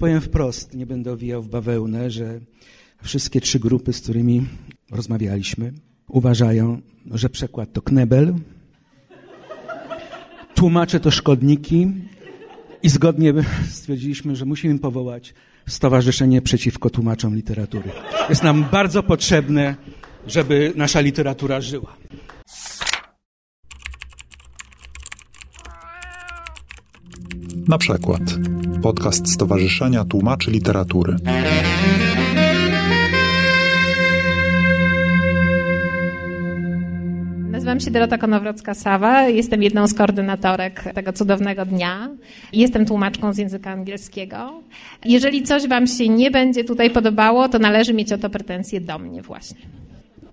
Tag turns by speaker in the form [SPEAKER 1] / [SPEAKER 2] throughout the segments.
[SPEAKER 1] Powiem wprost, nie będę owijał w bawełnę, że wszystkie trzy grupy, z którymi rozmawialiśmy, uważają, że przekład to knebel, tłumacze to szkodniki i zgodnie stwierdziliśmy, że musimy powołać Stowarzyszenie Przeciwko Tłumaczom Literatury. Jest nam bardzo potrzebne, żeby nasza literatura żyła.
[SPEAKER 2] Na przykład podcast Stowarzyszenia Tłumaczy Literatury.
[SPEAKER 3] Nazywam się Dorota Konowrocka-Sawa, jestem jedną z koordynatorek tego cudownego dnia. Jestem tłumaczką z języka angielskiego. Jeżeli coś Wam się nie będzie tutaj podobało, to należy mieć o to pretensje do mnie właśnie.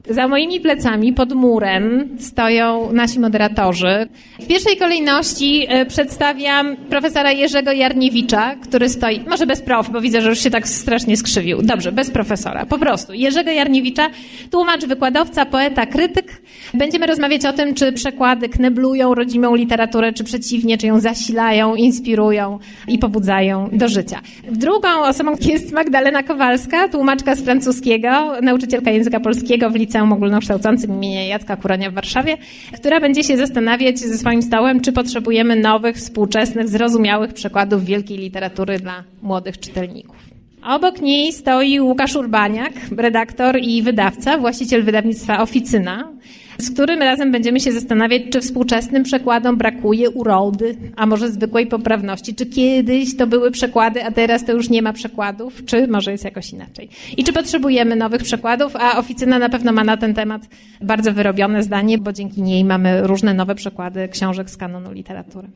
[SPEAKER 3] Za moimi plecami pod murem stoją nasi moderatorzy. W pierwszej kolejności e, przedstawiam profesora Jerzego Jarniewicza, który stoi, może bez prof, bo widzę, że już się tak strasznie skrzywił. Dobrze, bez profesora, po prostu. Jerzego Jarniewicza, tłumacz, wykładowca, poeta, krytyk. Będziemy rozmawiać o tym, czy przekłady kneblują rodzimą literaturę, czy przeciwnie, czy ją zasilają, inspirują i pobudzają do życia. Drugą osobą jest Magdalena Kowalska, tłumaczka z francuskiego, nauczycielka języka polskiego w liceum liceum ogólnokształcącym imienia Jacka Kuronia w Warszawie, która będzie się zastanawiać ze swoim stołem, czy potrzebujemy nowych, współczesnych, zrozumiałych przekładów wielkiej literatury dla młodych czytelników. Obok niej stoi Łukasz Urbaniak, redaktor i wydawca, właściciel wydawnictwa Oficyna, z którym razem będziemy się zastanawiać, czy współczesnym przekładom brakuje urody, a może zwykłej poprawności, czy kiedyś to były przekłady, a teraz to już nie ma przekładów, czy może jest jakoś inaczej. I czy potrzebujemy nowych przekładów, a oficyna na pewno ma na ten temat bardzo wyrobione zdanie, bo dzięki niej mamy różne nowe przekłady książek z kanonu literatury.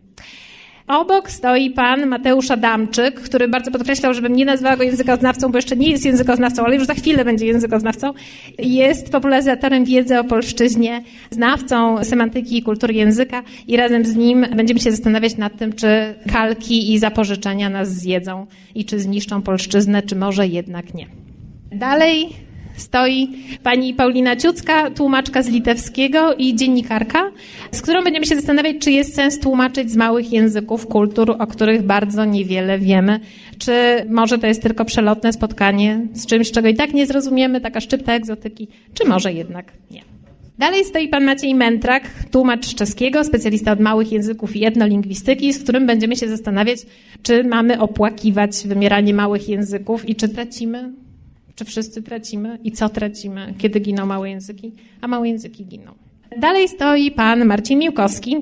[SPEAKER 3] Obok stoi pan Mateusz Adamczyk, który bardzo podkreślał, żebym nie nazwała go językoznawcą, bo jeszcze nie jest językoznawcą, ale już za chwilę będzie językoznawcą. Jest popularyzatorem wiedzy o polszczyźnie, znawcą semantyki i kultury języka i razem z nim będziemy się zastanawiać nad tym, czy kalki i zapożyczenia nas zjedzą i czy zniszczą polszczyznę, czy może jednak nie. Dalej stoi pani Paulina Ciucka, tłumaczka z litewskiego i dziennikarka, z którą będziemy się zastanawiać, czy jest sens tłumaczyć z małych języków kultur, o których bardzo niewiele wiemy, czy może to jest tylko przelotne spotkanie z czymś, czego i tak nie zrozumiemy, taka szczypta egzotyki, czy może jednak nie. Dalej stoi pan Maciej Mentrak, tłumacz czeskiego, specjalista od małych języków i etnolingwistyki, z którym będziemy się zastanawiać, czy mamy opłakiwać wymieranie małych języków i czy tracimy czy wszyscy tracimy i co tracimy, kiedy giną małe języki, a małe języki giną. Dalej stoi pan Marcin Miłkowski,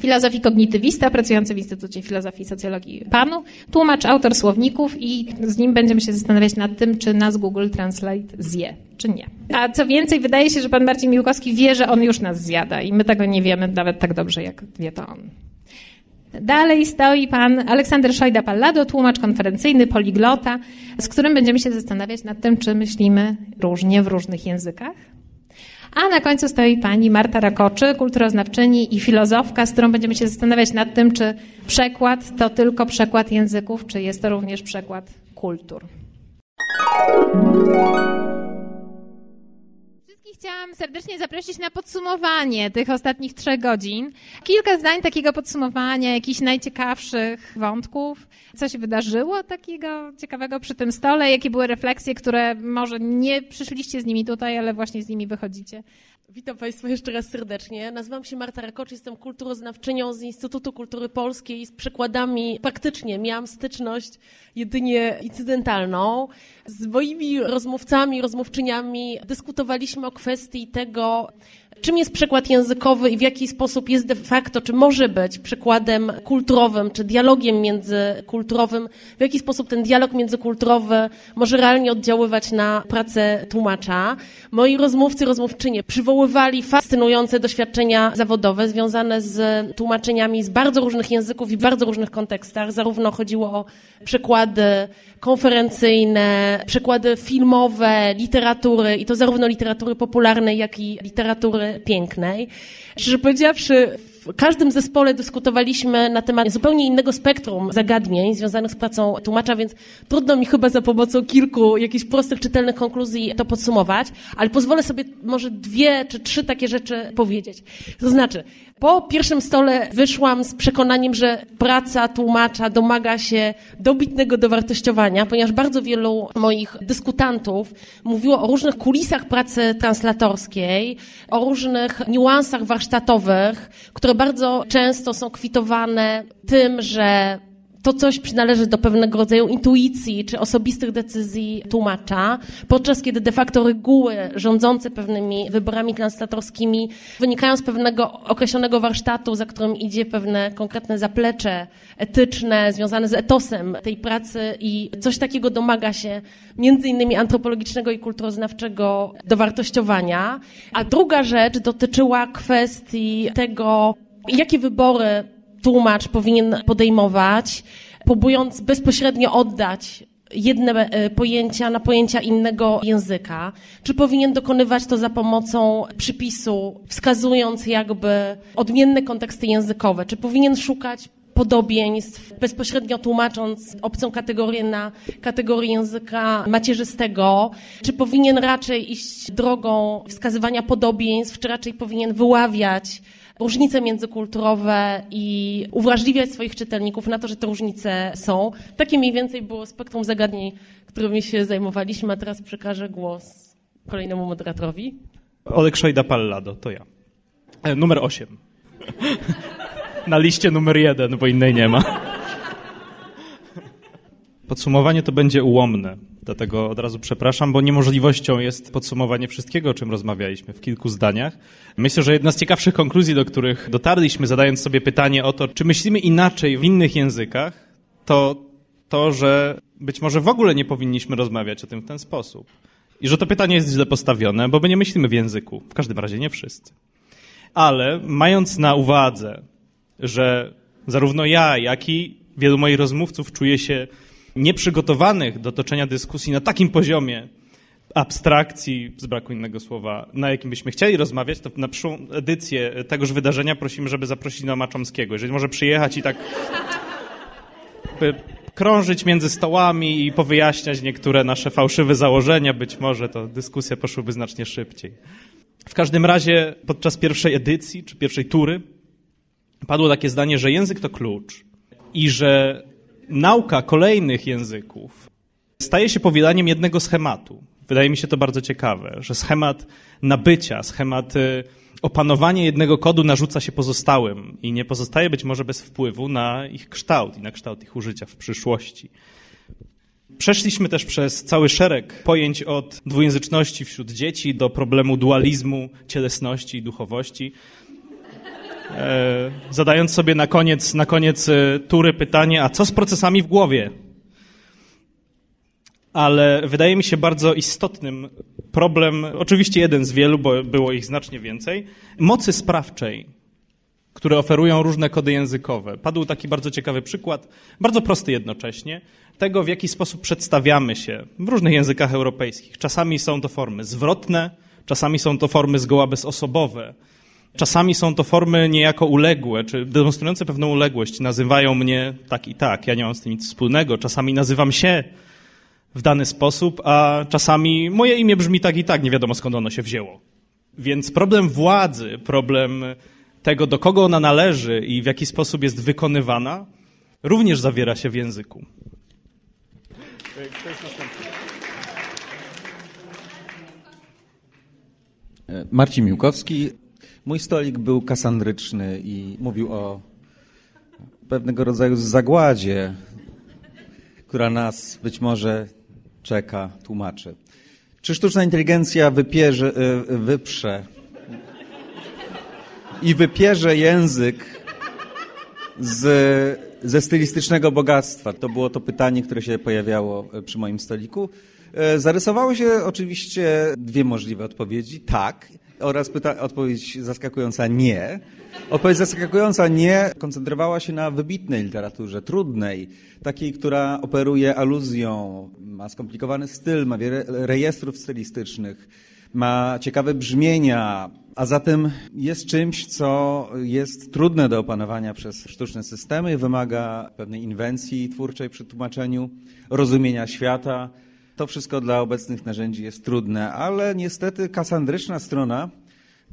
[SPEAKER 3] filozof i kognitywista, pracujący w Instytucie Filozofii i Socjologii PANU, tłumacz, autor słowników i z nim będziemy się zastanawiać nad tym, czy nas Google Translate zje, czy nie. A co więcej, wydaje się, że pan Marcin Miłkowski wie, że on już nas zjada i my tego nie wiemy nawet tak dobrze, jak wie to on. Dalej stoi pan Aleksander Szojda-Pallado, tłumacz konferencyjny, poliglota, z którym będziemy się zastanawiać nad tym, czy myślimy różnie w różnych językach. A na końcu stoi pani Marta Rakoczy, kulturoznawczyni i filozofka, z którą będziemy się zastanawiać nad tym, czy przekład to tylko przekład języków, czy jest to również przekład kultur chciałam serdecznie zaprosić na podsumowanie tych ostatnich trzech godzin. Kilka zdań takiego podsumowania, jakichś najciekawszych wątków. Co się wydarzyło takiego ciekawego przy tym stole? Jakie były refleksje, które może nie przyszliście z nimi tutaj, ale właśnie z nimi wychodzicie?
[SPEAKER 4] Witam Państwa jeszcze raz serdecznie. Nazywam się Marta Rakocz, jestem kulturoznawczynią z Instytutu Kultury Polskiej. Z przykładami praktycznie miałam styczność jedynie incydentalną. Z moimi rozmówcami, rozmówczyniami dyskutowaliśmy o kwestii tego, czym jest przekład językowy i w jaki sposób jest de facto, czy może być przykładem kulturowym, czy dialogiem międzykulturowym, w jaki sposób ten dialog międzykulturowy może realnie oddziaływać na pracę tłumacza. Moi rozmówcy, rozmówczynie przywoływali fascynujące doświadczenia zawodowe związane z tłumaczeniami z bardzo różnych języków i bardzo różnych kontekstach. Zarówno chodziło o przekłady konferencyjne, przekłady filmowe, literatury i to zarówno literatury popularnej, jak i literatury pięknej. Szczerze powiedziawszy, w każdym zespole dyskutowaliśmy na temat zupełnie innego spektrum zagadnień związanych z pracą tłumacza, więc trudno mi chyba za pomocą kilku jakichś prostych, czytelnych konkluzji to podsumować, ale pozwolę sobie może dwie czy trzy takie rzeczy powiedzieć. To znaczy, po pierwszym stole wyszłam z przekonaniem, że praca tłumacza domaga się dobitnego dowartościowania, ponieważ bardzo wielu moich dyskutantów mówiło o różnych kulisach pracy translatorskiej, o różnych niuansach warsztatowych, które bardzo często są kwitowane tym, że to coś przynależy do pewnego rodzaju intuicji czy osobistych decyzji tłumacza, podczas kiedy de facto reguły rządzące pewnymi wyborami translatorskimi wynikają z pewnego określonego warsztatu, za którym idzie pewne konkretne zaplecze etyczne związane z etosem tej pracy i coś takiego domaga się między innymi antropologicznego i kulturoznawczego dowartościowania. A druga rzecz dotyczyła kwestii tego, jakie wybory tłumacz powinien podejmować, próbując bezpośrednio oddać jedne e, pojęcia na pojęcia innego języka? Czy powinien dokonywać to za pomocą przypisu, wskazując jakby odmienne konteksty językowe? Czy powinien szukać podobieństw, bezpośrednio tłumacząc obcą kategorię na kategorię języka macierzystego? Czy powinien raczej iść drogą wskazywania podobieństw, czy raczej powinien wyławiać różnice międzykulturowe i uwrażliwiać swoich czytelników na to, że te różnice są. Takie mniej więcej było spektrum zagadnień, którymi się zajmowaliśmy, a teraz przekażę głos kolejnemu moderatorowi.
[SPEAKER 5] Olek Szojda-Pallado, to ja. E, numer 8. Na liście numer 1, bo innej nie ma. Podsumowanie to będzie ułomne, dlatego od razu przepraszam, bo niemożliwością jest podsumowanie wszystkiego, o czym rozmawialiśmy w kilku zdaniach. Myślę, że jedna z ciekawszych konkluzji, do których dotarliśmy, zadając sobie pytanie o to, czy myślimy inaczej w innych językach, to to, że być może w ogóle nie powinniśmy rozmawiać o tym w ten sposób. I że to pytanie jest źle postawione, bo my nie myślimy w języku. W każdym razie nie wszyscy. Ale mając na uwadze, że zarówno ja, jak i wielu moich rozmówców czuje się nieprzygotowanych do toczenia dyskusji na takim poziomie abstrakcji, z braku innego słowa, na jakim byśmy chcieli rozmawiać, to na przyszłą edycję tegoż wydarzenia prosimy, żeby zaprosić Noama Chomskiego. Jeżeli może przyjechać i tak krążyć między stołami i powyjaśniać niektóre nasze fałszywe założenia, być może to dyskusje poszłyby znacznie szybciej. W każdym razie podczas pierwszej edycji, czy pierwszej tury, padło takie zdanie, że język to klucz i że nauka kolejnych języków staje się powielaniem jednego schematu. Wydaje mi się to bardzo ciekawe, że schemat nabycia, schemat y, opanowania jednego kodu narzuca się pozostałym i nie pozostaje być może bez wpływu na ich kształt i na kształt ich użycia w przyszłości. Przeszliśmy też przez cały szereg pojęć od dwujęzyczności wśród dzieci do problemu dualizmu cielesności i duchowości. E, zadając sobie na koniec, na koniec e, tury pytanie, a co z procesami w głowie? Ale wydaje mi się bardzo istotnym problem, oczywiście jeden z wielu, bo było ich znacznie więcej, mocy sprawczej, które oferują różne kody językowe. Padł taki bardzo ciekawy przykład, bardzo prosty jednocześnie, tego w jaki sposób przedstawiamy się w różnych językach europejskich. Czasami są to formy zwrotne, czasami są to formy zgoła bezosobowe, Czasami są to formy niejako uległe, czy demonstrujące pewną uległość. Nazywają mnie tak i tak, ja nie mam z tym nic wspólnego. Czasami nazywam się w dany sposób, a czasami moje imię brzmi tak i tak, nie wiadomo skąd ono się wzięło. Więc problem władzy, problem tego, do kogo ona należy i w jaki sposób jest wykonywana, również zawiera się w języku.
[SPEAKER 6] Marcin Miłkowski, Mój stolik był kasandryczny i mówił o pewnego rodzaju zagładzie, która nas być może czeka, tłumaczy. Czy sztuczna inteligencja wypierze, wyprze i wypierze język z, ze stylistycznego bogactwa? To było to pytanie, które się pojawiało e, przy moim stoliku. E, zarysowały się oczywiście dwie możliwe odpowiedzi. Tak oraz pyta- odpowiedź zaskakująca nie. Odpowiedź zaskakująca nie koncentrowała się na wybitnej literaturze, trudnej, takiej, która operuje aluzją, ma skomplikowany styl, ma wiele rejestrów stylistycznych, ma ciekawe brzmienia, a zatem jest czymś, co jest trudne do opanowania przez sztuczne systemy, wymaga pewnej inwencji twórczej przy tłumaczeniu, rozumienia świata. To wszystko dla obecnych narzędzi jest trudne, ale niestety kasandryczna strona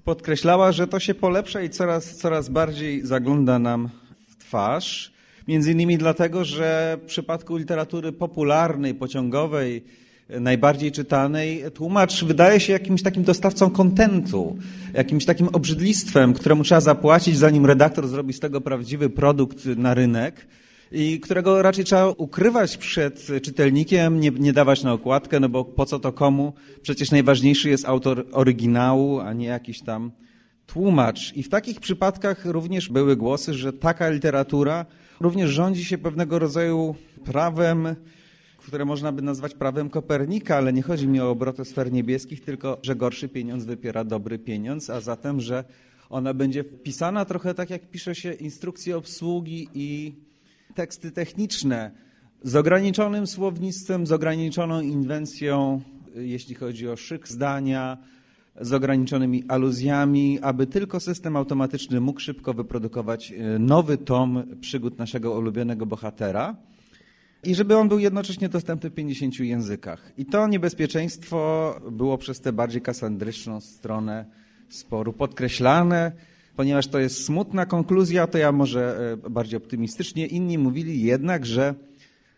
[SPEAKER 6] podkreślała, że to się polepsza i coraz, coraz bardziej zagląda nam w twarz. Między innymi dlatego, że w przypadku literatury popularnej, pociągowej, najbardziej czytanej, tłumacz wydaje się jakimś takim dostawcą kontentu, jakimś takim obrzydlistwem, któremu trzeba zapłacić, zanim redaktor zrobi z tego prawdziwy produkt na rynek i którego raczej trzeba ukrywać przed czytelnikiem, nie, nie dawać na okładkę, no bo po co to komu? Przecież najważniejszy jest autor oryginału, a nie jakiś tam tłumacz. I w takich przypadkach również były głosy, że taka literatura również rządzi się pewnego rodzaju prawem, które można by nazwać prawem Kopernika, ale nie chodzi mi o obroty sfer niebieskich, tylko że gorszy pieniądz wypiera dobry pieniądz, a zatem, że ona będzie pisana trochę tak, jak pisze się instrukcje obsługi i teksty techniczne, z ograniczonym słownictwem, z ograniczoną inwencją, jeśli chodzi o szyk zdania, z ograniczonymi aluzjami, aby tylko system automatyczny mógł szybko wyprodukować e, nowy tom przygód naszego ulubionego bohatera i żeby on był jednocześnie dostępny w 50 językach. I to niebezpieczeństwo było przez tę bardziej kasandryczną stronę sporu podkreślane, ponieważ to jest smutna konkluzja, to ja może e, bardziej optymistycznie. Inni mówili jednak, że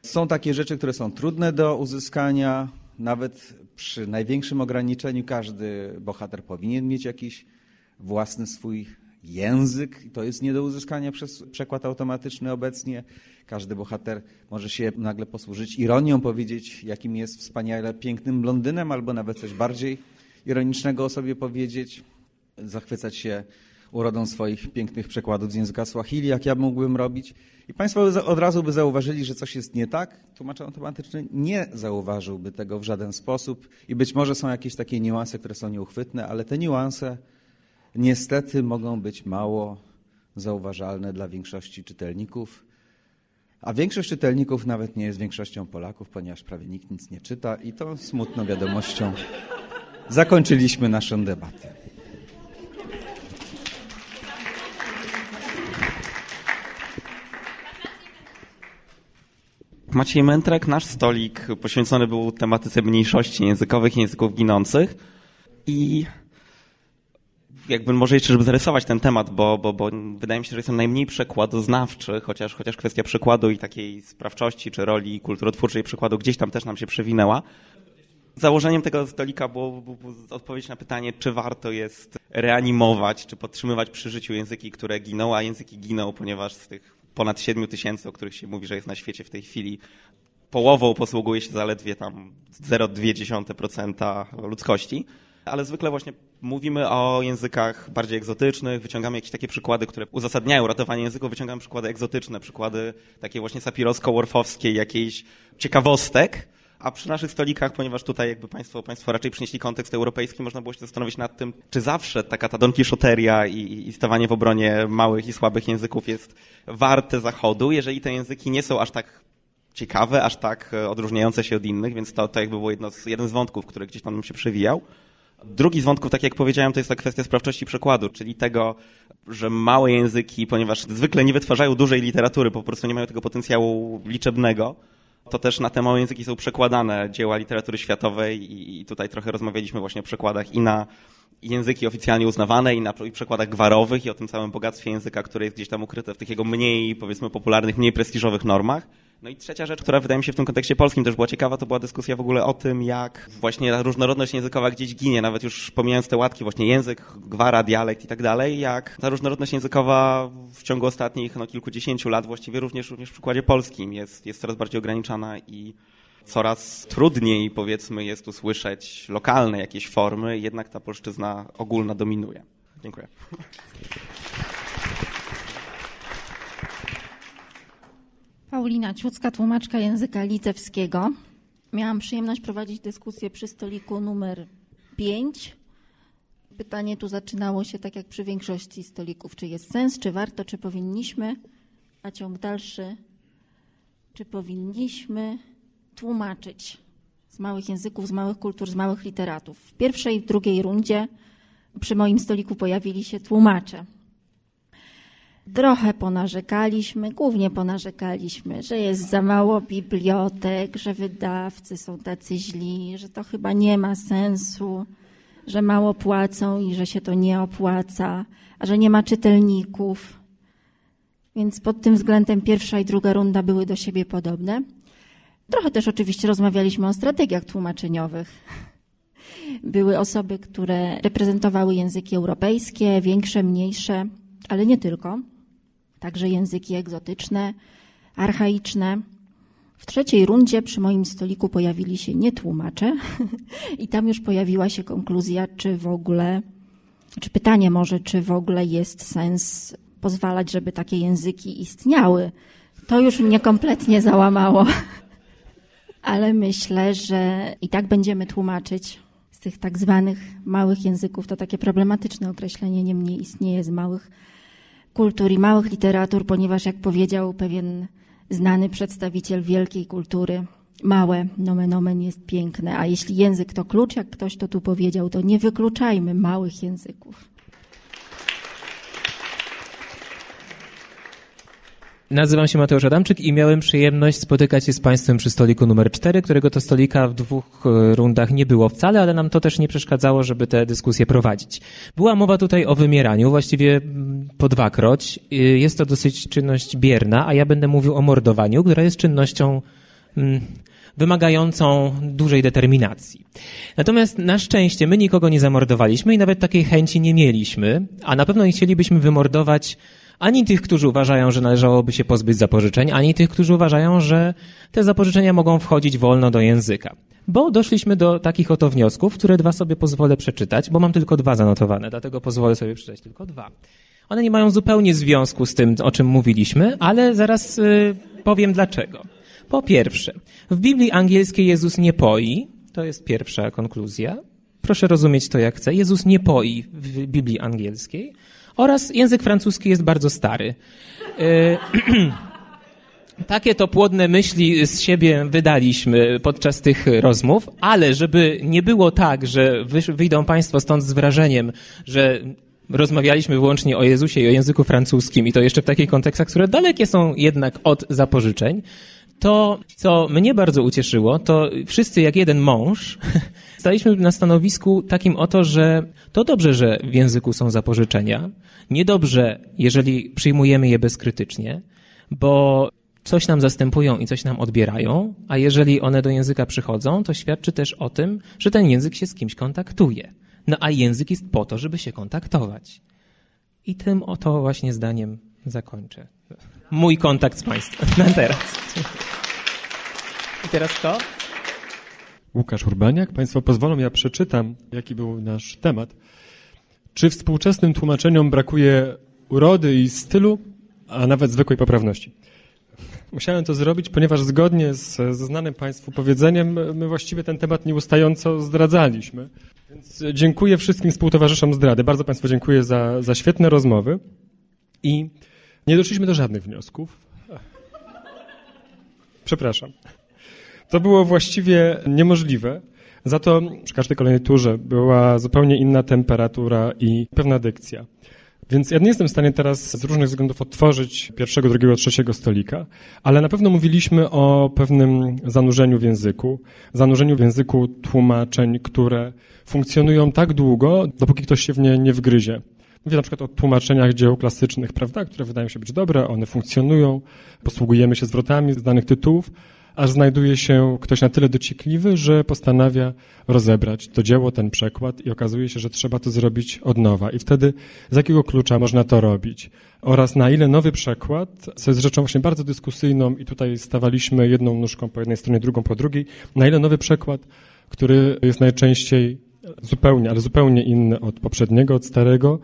[SPEAKER 6] są takie rzeczy, które są trudne do uzyskania, nawet przy największym ograniczeniu każdy bohater powinien mieć jakiś własny swój język. To jest nie do uzyskania przez przekład automatyczny obecnie. Każdy bohater może się nagle posłużyć ironią, powiedzieć, jakim jest wspaniale pięknym blondynem, albo nawet coś bardziej ironicznego o sobie powiedzieć, zachwycać się urodą swoich pięknych przekładów z języka Swahili, jak ja mógłbym robić. I Państwo od razu by zauważyli, że coś jest nie tak. Tłumacz automatyczny nie zauważyłby tego w żaden sposób i być może są jakieś takie niuanse, które są nieuchwytne, ale te niuanse niestety mogą być mało zauważalne dla większości czytelników. A większość czytelników nawet nie jest większością Polaków, ponieważ prawie nikt nic nie czyta i to smutną wiadomością zakończyliśmy naszą debatę.
[SPEAKER 7] Maciej Mętrek, nasz stolik poświęcony był tematyce mniejszości językowych i języków ginących. I jakby może jeszcze, żeby zarysować ten temat, bo, bo, bo wydaje mi się, że jestem najmniej przekładoznawczy, chociaż, chociaż kwestia przekładu i takiej sprawczości czy roli kulturotwórczej przykładu gdzieś tam też nam się przewinęła. Założeniem tego stolika było, było, było odpowiedź na pytanie, czy warto jest reanimować, czy podtrzymywać przy życiu języki, które giną, a języki giną, ponieważ z tych ponad 7 tysięcy, o których się mówi, że jest na świecie w tej chwili, połową posługuje się zaledwie tam 0,2% ludzkości. Ale zwykle właśnie mówimy o językach bardziej egzotycznych, wyciągamy jakieś takie przykłady, które uzasadniają ratowanie języków, wyciągamy przykłady egzotyczne, przykłady takie właśnie sapirowsko-worfowskie, jakiejś ciekawostek, a przy naszych stolikach, ponieważ tutaj jakby państwo, państwo raczej przynieśli kontekst europejski, można było się zastanowić nad tym, czy zawsze taka ta donkiszoteria i, i stawanie w obronie małych i słabych języków jest warte zachodu, jeżeli te języki nie są aż tak ciekawe, aż tak e, odróżniające się od innych, więc to, to jakby było jedno z, jeden z wątków, który gdzieś tam się przewijał. Drugi z wątków, tak jak powiedziałem, to jest ta kwestia sprawczości przekładu, czyli tego, że małe języki, ponieważ zwykle nie wytwarzają dużej literatury, po prostu nie mają tego potencjału liczebnego, to też na te małe języki są przekładane. Dzieła literatury światowej i tutaj trochę rozmawialiśmy właśnie o przekładach i na języki oficjalnie uznawane i na przekładach gwarowych i o tym całym bogactwie języka, które jest gdzieś tam ukryte w tych jego mniej, powiedzmy, popularnych, mniej prestiżowych normach. No i trzecia rzecz, która wydaje mi się w tym kontekście polskim też była ciekawa, to była dyskusja w ogóle o tym, jak właśnie różnorodność językowa gdzieś ginie, nawet już pomijając te łatki, właśnie język, gwara, dialekt i tak dalej, jak ta różnorodność językowa w ciągu ostatnich no, kilkudziesięciu lat właściwie również, również w przykładzie polskim jest, jest coraz bardziej ograniczana i coraz trudniej, powiedzmy, jest usłyszeć lokalne jakieś formy, jednak ta polszczyzna ogólna dominuje. Dziękuję.
[SPEAKER 8] Paulina Ciucka, tłumaczka języka litewskiego. Miałam przyjemność prowadzić dyskusję przy stoliku numer 5. Pytanie tu zaczynało się tak jak przy większości stolików. Czy jest sens, czy warto, czy powinniśmy? A ciąg dalszy, czy powinniśmy tłumaczyć z małych języków, z małych kultur, z małych literatów. W pierwszej i w drugiej rundzie przy moim stoliku pojawili się tłumacze. Trochę ponarzekaliśmy, głównie ponarzekaliśmy, że jest za mało bibliotek, że wydawcy są tacy źli, że to chyba nie ma sensu, że mało płacą i że się to nie opłaca, a że nie ma czytelników. Więc pod tym względem pierwsza i druga runda były do siebie podobne. Trochę też oczywiście rozmawialiśmy o strategiach tłumaczeniowych. Były osoby, które reprezentowały języki europejskie, większe, mniejsze, ale nie tylko. Także języki egzotyczne, archaiczne. W trzeciej rundzie przy moim stoliku pojawili się nietłumacze i tam już pojawiła się konkluzja, czy w ogóle, czy pytanie może, czy w ogóle jest sens pozwalać, żeby takie języki istniały. To już mnie kompletnie załamało. Ale myślę, że i tak będziemy tłumaczyć z tych tak zwanych małych języków. To takie problematyczne określenie, niemniej istnieje z małych kultur i małych literatur, ponieważ jak powiedział pewien znany przedstawiciel wielkiej kultury, małe nomen omen jest piękne, a jeśli język to klucz, jak ktoś to tu powiedział, to nie wykluczajmy małych języków.
[SPEAKER 9] Nazywam się Mateusz Adamczyk i miałem przyjemność spotykać się z Państwem przy stoliku numer 4, którego to stolika w dwóch e, rundach nie było wcale, ale nam to też nie przeszkadzało, żeby te dyskusje prowadzić. Była mowa tutaj o wymieraniu, właściwie mm, po dwakroć. Y, jest to dosyć czynność bierna, a ja będę mówił o mordowaniu, która jest czynnością mm, wymagającą dużej determinacji. Natomiast na szczęście my nikogo nie zamordowaliśmy i nawet takiej chęci nie mieliśmy, a na pewno nie chcielibyśmy wymordować ani tych, którzy uważają, że należałoby się pozbyć zapożyczeń, ani tych, którzy uważają, że te zapożyczenia mogą wchodzić wolno do języka. Bo doszliśmy do takich oto wniosków, które dwa sobie pozwolę przeczytać, bo mam tylko dwa zanotowane, dlatego pozwolę sobie przeczytać tylko dwa. One nie mają zupełnie związku z tym, o czym mówiliśmy, ale zaraz y, powiem dlaczego. Po pierwsze, w Biblii angielskiej Jezus nie poi, to jest pierwsza konkluzja. Proszę rozumieć to jak chcę. Jezus nie poi w Biblii angielskiej. Oraz język francuski jest bardzo stary. E, takie to płodne myśli z siebie wydaliśmy podczas tych rozmów, ale żeby nie było tak, że wyjdą Państwo stąd z wrażeniem, że rozmawialiśmy wyłącznie o Jezusie i o języku francuskim i to jeszcze w takich kontekstach, które dalekie są jednak od zapożyczeń, to, co mnie bardzo ucieszyło, to wszyscy jak jeden mąż staliśmy na stanowisku takim oto, że to dobrze, że w języku są zapożyczenia, niedobrze, jeżeli przyjmujemy je bezkrytycznie, bo coś nam zastępują i coś nam odbierają, a jeżeli one do języka przychodzą, to świadczy też o tym, że ten język się z kimś kontaktuje. No a język jest po to, żeby się kontaktować. I tym oto właśnie zdaniem zakończę. Mój kontakt z Państwem na teraz. I teraz kto?
[SPEAKER 10] Łukasz Urbaniak. Państwo pozwolą, ja przeczytam, jaki był nasz temat. Czy współczesnym tłumaczeniom brakuje urody i stylu, a nawet zwykłej poprawności? Musiałem to zrobić, ponieważ zgodnie z, ze znanym Państwu powiedzeniem, my właściwie ten temat nieustająco zdradzaliśmy. Więc dziękuję wszystkim współtowarzyszom zdrady. Bardzo Państwu dziękuję za, za świetne rozmowy. I nie doszliśmy do żadnych wniosków. Przepraszam. To było właściwie niemożliwe. Za to przy każdej kolejnej turze była zupełnie inna temperatura i pewna dykcja. Więc ja nie jestem w stanie teraz z różnych względów otworzyć pierwszego, drugiego, trzeciego stolika, ale na pewno mówiliśmy o pewnym zanurzeniu w języku, zanurzeniu w języku tłumaczeń, które funkcjonują tak długo, dopóki ktoś się w nie nie wgryzie. Mówię na przykład o tłumaczeniach dzieł klasycznych, prawda, które wydają się być dobre, one funkcjonują, posługujemy się zwrotami z danych tytułów, aż znajduje się ktoś na tyle dociekliwy, że postanawia rozebrać to dzieło, ten przekład i okazuje się, że trzeba to zrobić od nowa. I wtedy z jakiego klucza można to robić? Oraz na ile nowy przekład, co jest rzeczą właśnie bardzo dyskusyjną i tutaj stawaliśmy jedną nóżką po jednej stronie, drugą po drugiej, na ile nowy przekład, który jest najczęściej zupełnie, ale zupełnie inny od poprzedniego, od starego,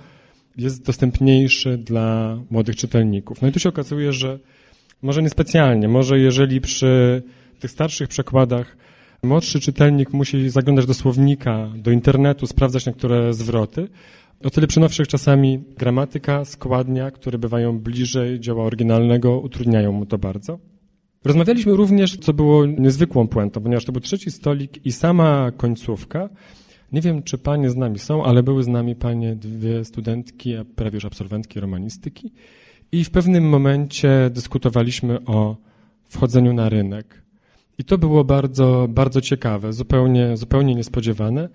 [SPEAKER 10] jest dostępniejszy dla młodych czytelników. No i tu się okazuje, że może niespecjalnie, może jeżeli przy tych starszych przekładach młodszy czytelnik musi zaglądać do słownika, do internetu, sprawdzać niektóre zwroty, o tyle przy nowszych czasami gramatyka, składnia, które bywają bliżej dzieła oryginalnego, utrudniają mu to bardzo. Rozmawialiśmy również, co było niezwykłą puentą, ponieważ to był trzeci stolik i sama końcówka. Nie wiem, czy panie z nami są, ale były z nami panie dwie studentki, a prawie już absolwentki romanistyki. I w pewnym momencie dyskutowaliśmy o wchodzeniu na rynek. I to było bardzo, bardzo ciekawe, zupełnie, zupełnie niespodziewane,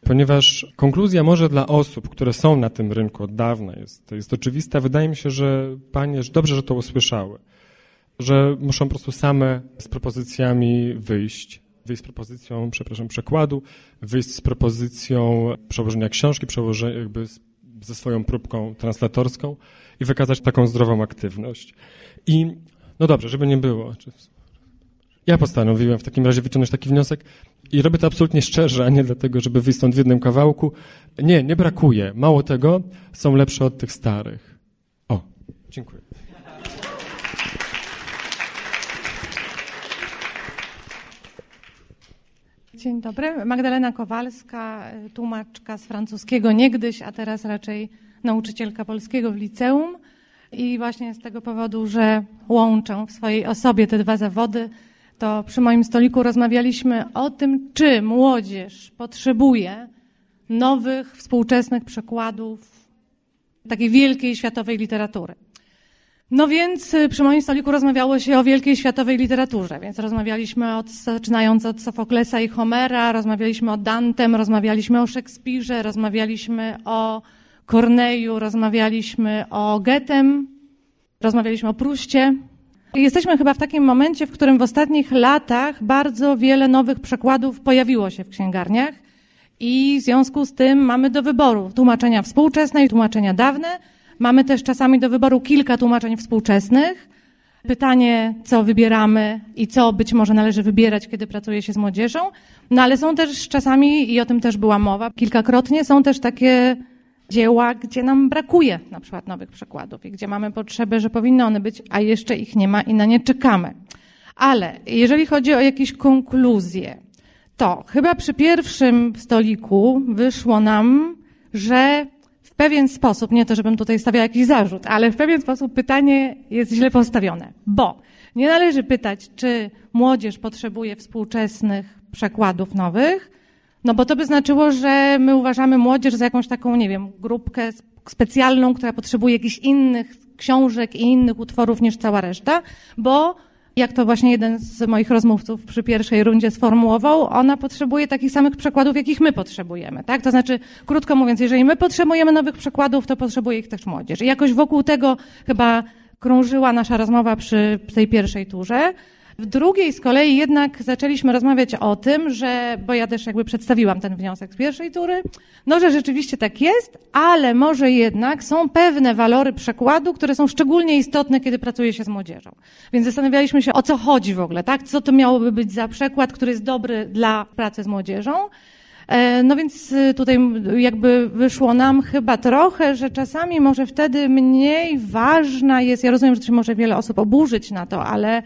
[SPEAKER 10] ponieważ konkluzja może dla osób, które są na tym rynku od dawna jest, jest oczywista. Wydaje mi się, że panie że dobrze, że to usłyszały, że muszą po prostu same z propozycjami wyjść. Wyjść z propozycją, przepraszam, przekładu, wyjść z propozycją przełożenia książki, przełożenia jakby ze swoją próbką translatorską i wykazać taką zdrową aktywność. I no dobrze, żeby nie było. Ja postanowiłem w takim razie wyciągnąć taki wniosek i robię to absolutnie szczerze, a nie dlatego, żeby wyjść stąd w jednym kawałku. Nie, nie brakuje. Mało tego, są lepsze od tych starych. O, dziękuję.
[SPEAKER 11] Dzień dobry. Magdalena Kowalska, tłumaczka z francuskiego niegdyś, a teraz raczej nauczycielka polskiego w liceum. I właśnie z tego powodu, że łączę w swojej osobie te dwa zawody, to przy moim stoliku rozmawialiśmy o tym, czy młodzież potrzebuje nowych, współczesnych przekładów takiej wielkiej światowej literatury. No więc y, przy moim stoliku rozmawiało się o wielkiej światowej literaturze, więc rozmawialiśmy od, zaczynając od Sofoklesa i Homera, rozmawialiśmy o Dantem, rozmawialiśmy o Szekspirze, rozmawialiśmy o Korneju, rozmawialiśmy o Goethem, rozmawialiśmy o Pruście. Jesteśmy chyba w takim momencie, w którym w ostatnich latach bardzo wiele nowych przekładów pojawiło się w księgarniach i w związku z tym mamy do wyboru tłumaczenia współczesne i tłumaczenia dawne. Mamy też czasami do wyboru kilka tłumaczeń współczesnych. Pytanie, co wybieramy i co być może należy wybierać, kiedy pracuje się z młodzieżą. No ale są też czasami, i o tym też była mowa kilkakrotnie, są też takie dzieła, gdzie nam brakuje na przykład nowych przekładów i gdzie mamy potrzebę, że powinny one być, a jeszcze ich nie ma i na nie czekamy. Ale jeżeli chodzi o jakieś konkluzje, to chyba przy pierwszym stoliku wyszło nam, że pewien sposób, nie to, żebym tutaj stawiał jakiś zarzut, ale w pewien sposób pytanie jest źle postawione, bo nie należy pytać, czy młodzież potrzebuje współczesnych przekładów nowych, no bo to by znaczyło, że my uważamy młodzież za jakąś taką, nie wiem, grupkę specjalną, która potrzebuje jakichś innych książek i innych utworów niż cała reszta, bo jak to właśnie jeden z moich rozmówców przy pierwszej rundzie sformułował, ona potrzebuje takich samych przekładów, jakich my potrzebujemy, tak? To znaczy, krótko mówiąc, jeżeli my potrzebujemy nowych przekładów, to potrzebuje ich też młodzież. I jakoś wokół tego chyba krążyła nasza rozmowa przy tej pierwszej turze. W drugiej z kolei jednak zaczęliśmy rozmawiać o tym, że, bo ja też jakby przedstawiłam ten wniosek z pierwszej tury, no że rzeczywiście tak jest, ale może jednak są pewne walory przekładu, które są szczególnie istotne, kiedy pracuje się z młodzieżą. Więc zastanawialiśmy się, o co chodzi w ogóle, tak? Co to miałoby być za przekład, który jest dobry dla pracy z młodzieżą. E, no więc y, tutaj jakby wyszło nam chyba trochę, że czasami może wtedy mniej ważna jest, ja rozumiem, że się może wiele osób oburzyć na to, ale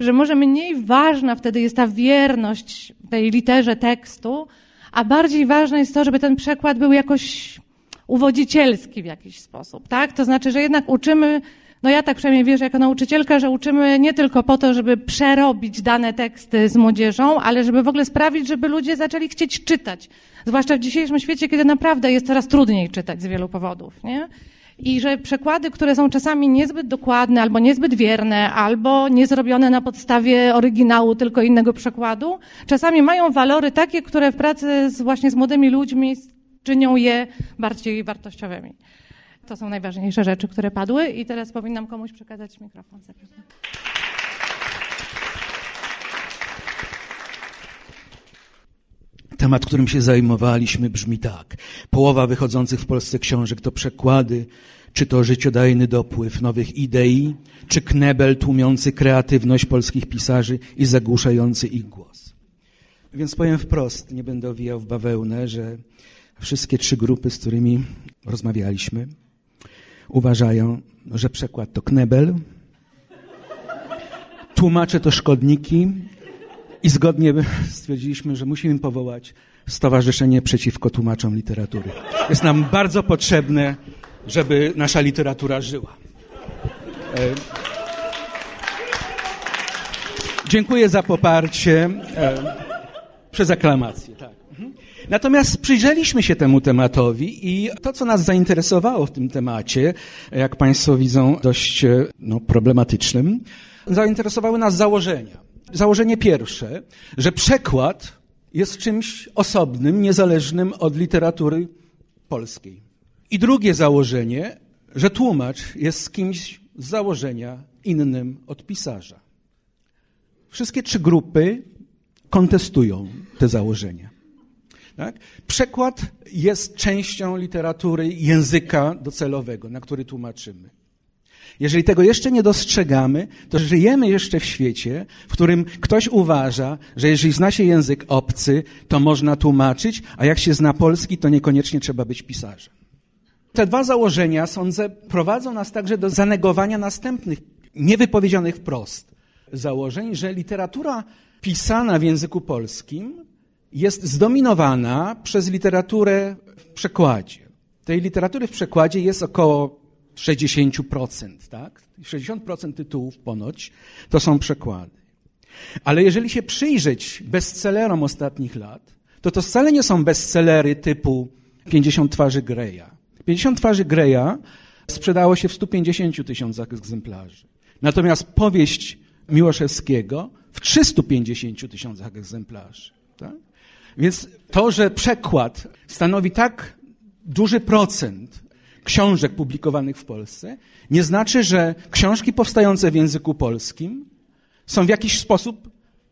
[SPEAKER 11] że może mniej ważna wtedy jest ta wierność tej literze tekstu, a bardziej ważne jest to, żeby ten przekład był jakoś uwodzicielski w jakiś sposób, tak? To znaczy, że jednak uczymy, no ja tak przynajmniej wierzę jako nauczycielka, że uczymy nie tylko po to, żeby przerobić dane teksty z młodzieżą, ale żeby w ogóle sprawić, żeby ludzie zaczęli chcieć czytać. Zwłaszcza w dzisiejszym świecie, kiedy naprawdę jest coraz trudniej czytać z wielu powodów, nie? I że przekłady, które są czasami niezbyt dokładne, albo niezbyt wierne, albo nie zrobione na podstawie oryginału, tylko innego przekładu, czasami mają walory takie, które w pracy z, właśnie z młodymi ludźmi czynią je bardziej wartościowymi. To są najważniejsze rzeczy, które padły i teraz powinnam komuś przekazać mikrofon. Zapraszam.
[SPEAKER 1] Temat, którym się zajmowaliśmy, brzmi tak. Połowa wychodzących w Polsce książek to przekłady, czy to życiodajny dopływ nowych idei, czy knebel tłumiący kreatywność polskich pisarzy i zagłuszający ich głos. Więc powiem wprost, nie będę owijał w bawełnę, że wszystkie trzy grupy, z którymi rozmawialiśmy, uważają, że przekład to knebel, tłumacze to szkodniki, i zgodnie stwierdziliśmy, że musimy powołać Stowarzyszenie Przeciwko Tłumaczom Literatury. Jest nam bardzo potrzebne, żeby nasza literatura żyła. E, Dziękuję za poparcie. E, przez aklamację, tak. Mhm. Natomiast przyjrzeliśmy się temu tematowi i to, co nas zainteresowało w tym temacie, jak Państwo widzą, dość e, no, problematycznym, zainteresowały nas założenia. Założenie pierwsze, że przekład jest czymś osobnym, niezależnym od literatury polskiej. I drugie założenie, że tłumacz jest kimś z założenia innym od pisarza. Wszystkie trzy grupy kontestują te założenia. Tak? Przekład jest częścią literatury języka docelowego, na który tłumaczymy. Jeżeli tego jeszcze nie dostrzegamy, to żyjemy jeszcze w świecie, w którym ktoś uważa, że jeżeli zna się język obcy, to można tłumaczyć, a jak się zna polski, to niekoniecznie trzeba być pisarzem. Te dwa założenia, sądzę, prowadzą nas także do zanegowania następnych, niewypowiedzianych wprost założeń, że literatura pisana w języku polskim jest zdominowana przez literaturę w przekładzie. Tej literatury w przekładzie jest około 60%, tak? 60% tytułów ponoć to są przekłady. Ale jeżeli się przyjrzeć bestsellerom ostatnich lat, to to wcale nie są bestsellery typu 50 twarzy Greya. 50 twarzy Greya sprzedało się w 150 tysiącach egzemplarzy. Natomiast powieść Miłoszewskiego w 350 tysiącach egzemplarzy. Tak? Więc to, że przekład stanowi tak duży procent książek publikowanych w Polsce, nie znaczy, że książki powstające w języku polskim są w jakiś sposób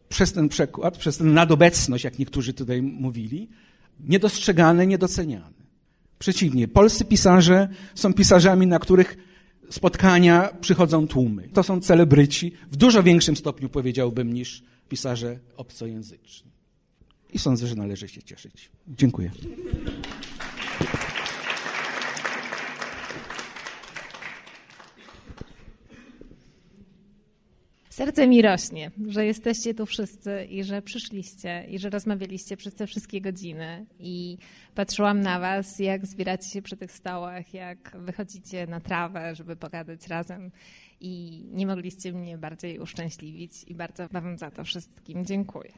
[SPEAKER 1] przez ten przekład, przez tę nadobecność, jak niektórzy tutaj mówili, niedostrzegane, niedoceniane. Przeciwnie, polscy pisarze są pisarzami, na których spotkania przychodzą tłumy. To są celebryci w dużo większym stopniu, powiedziałbym, niż pisarze obcojęzyczni. I sądzę, że należy się cieszyć. Dziękuję.
[SPEAKER 3] Serce mi rośnie, że jesteście tu wszyscy i że przyszliście i że rozmawialiście przez te wszystkie godziny. I patrzyłam na Was, jak zbieracie się przy tych stołach, jak wychodzicie na trawę, żeby pogadać razem. I nie mogliście mnie bardziej uszczęśliwić i bardzo Wam za to wszystkim dziękuję.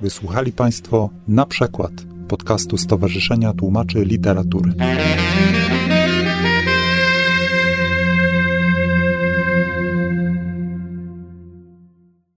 [SPEAKER 2] Wysłuchali Państwo na przykład podcastu Stowarzyszenia Tłumaczy Literatury.